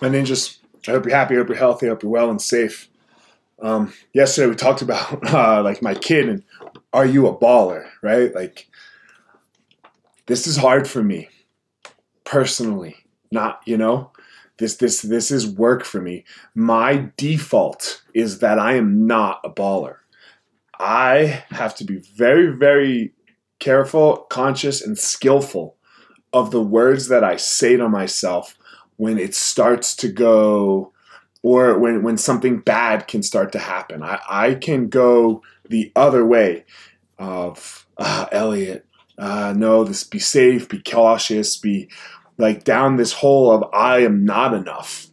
my ninjas. I hope you're happy. I hope you're healthy. I hope you're well and safe. Um, yesterday we talked about uh, like my kid and are you a baller, right? Like this is hard for me personally. Not you know this this this is work for me. My default is that I am not a baller. I have to be very very careful, conscious, and skillful of the words that I say to myself when it starts to go or when, when something bad can start to happen. I, I can go the other way of uh, Elliot. Uh, no, this be safe, be cautious, be like down this hole of I am not enough,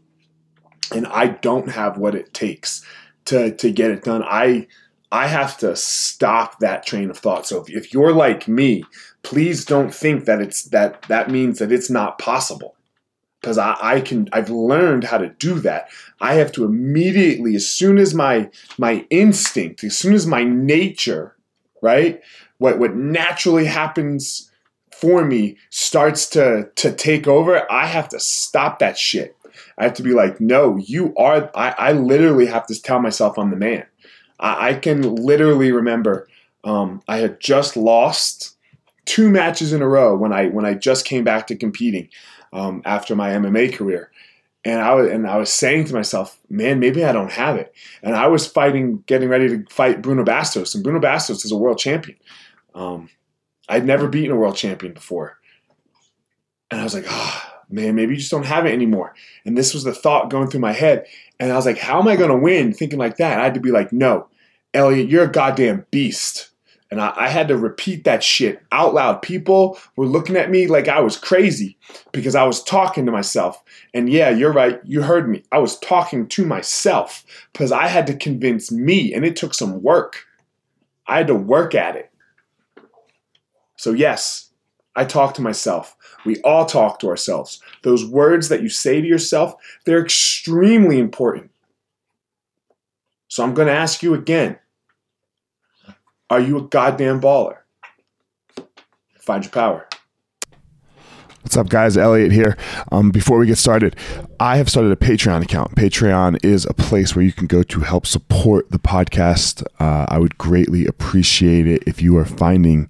and I don't have what it takes to to get it done. I I have to stop that train of thought. So if, if you're like me, please don't think that it's that that means that it's not possible. Because I, I can I've learned how to do that. I have to immediately, as soon as my my instinct, as soon as my nature, right? What what naturally happens for me starts to to take over, I have to stop that shit. I have to be like, no, you are I, I literally have to tell myself I'm the man. I, I can literally remember um, I had just lost two matches in a row when I when I just came back to competing um, after my MMA career. And I was and I was saying to myself, man, maybe I don't have it. And I was fighting, getting ready to fight Bruno Bastos, and Bruno Bastos is a world champion. Um, I'd never beaten a world champion before, and I was like, oh, man, maybe you just don't have it anymore. And this was the thought going through my head, and I was like, how am I going to win? Thinking like that, And I had to be like, no, Elliot, you're a goddamn beast. And I, I, had to repeat that shit out loud. People were looking at me like I was crazy because I was talking to myself. And yeah, you're right. You heard me. I was talking to myself because I had to convince me, and it took some work. I had to work at it. So, yes, I talk to myself. We all talk to ourselves. Those words that you say to yourself, they're extremely important. So, I'm going to ask you again are you a goddamn baller? Find your power. What's up, guys? Elliot here. Um, before we get started, I have started a Patreon account. Patreon is a place where you can go to help support the podcast. Uh, I would greatly appreciate it if you are finding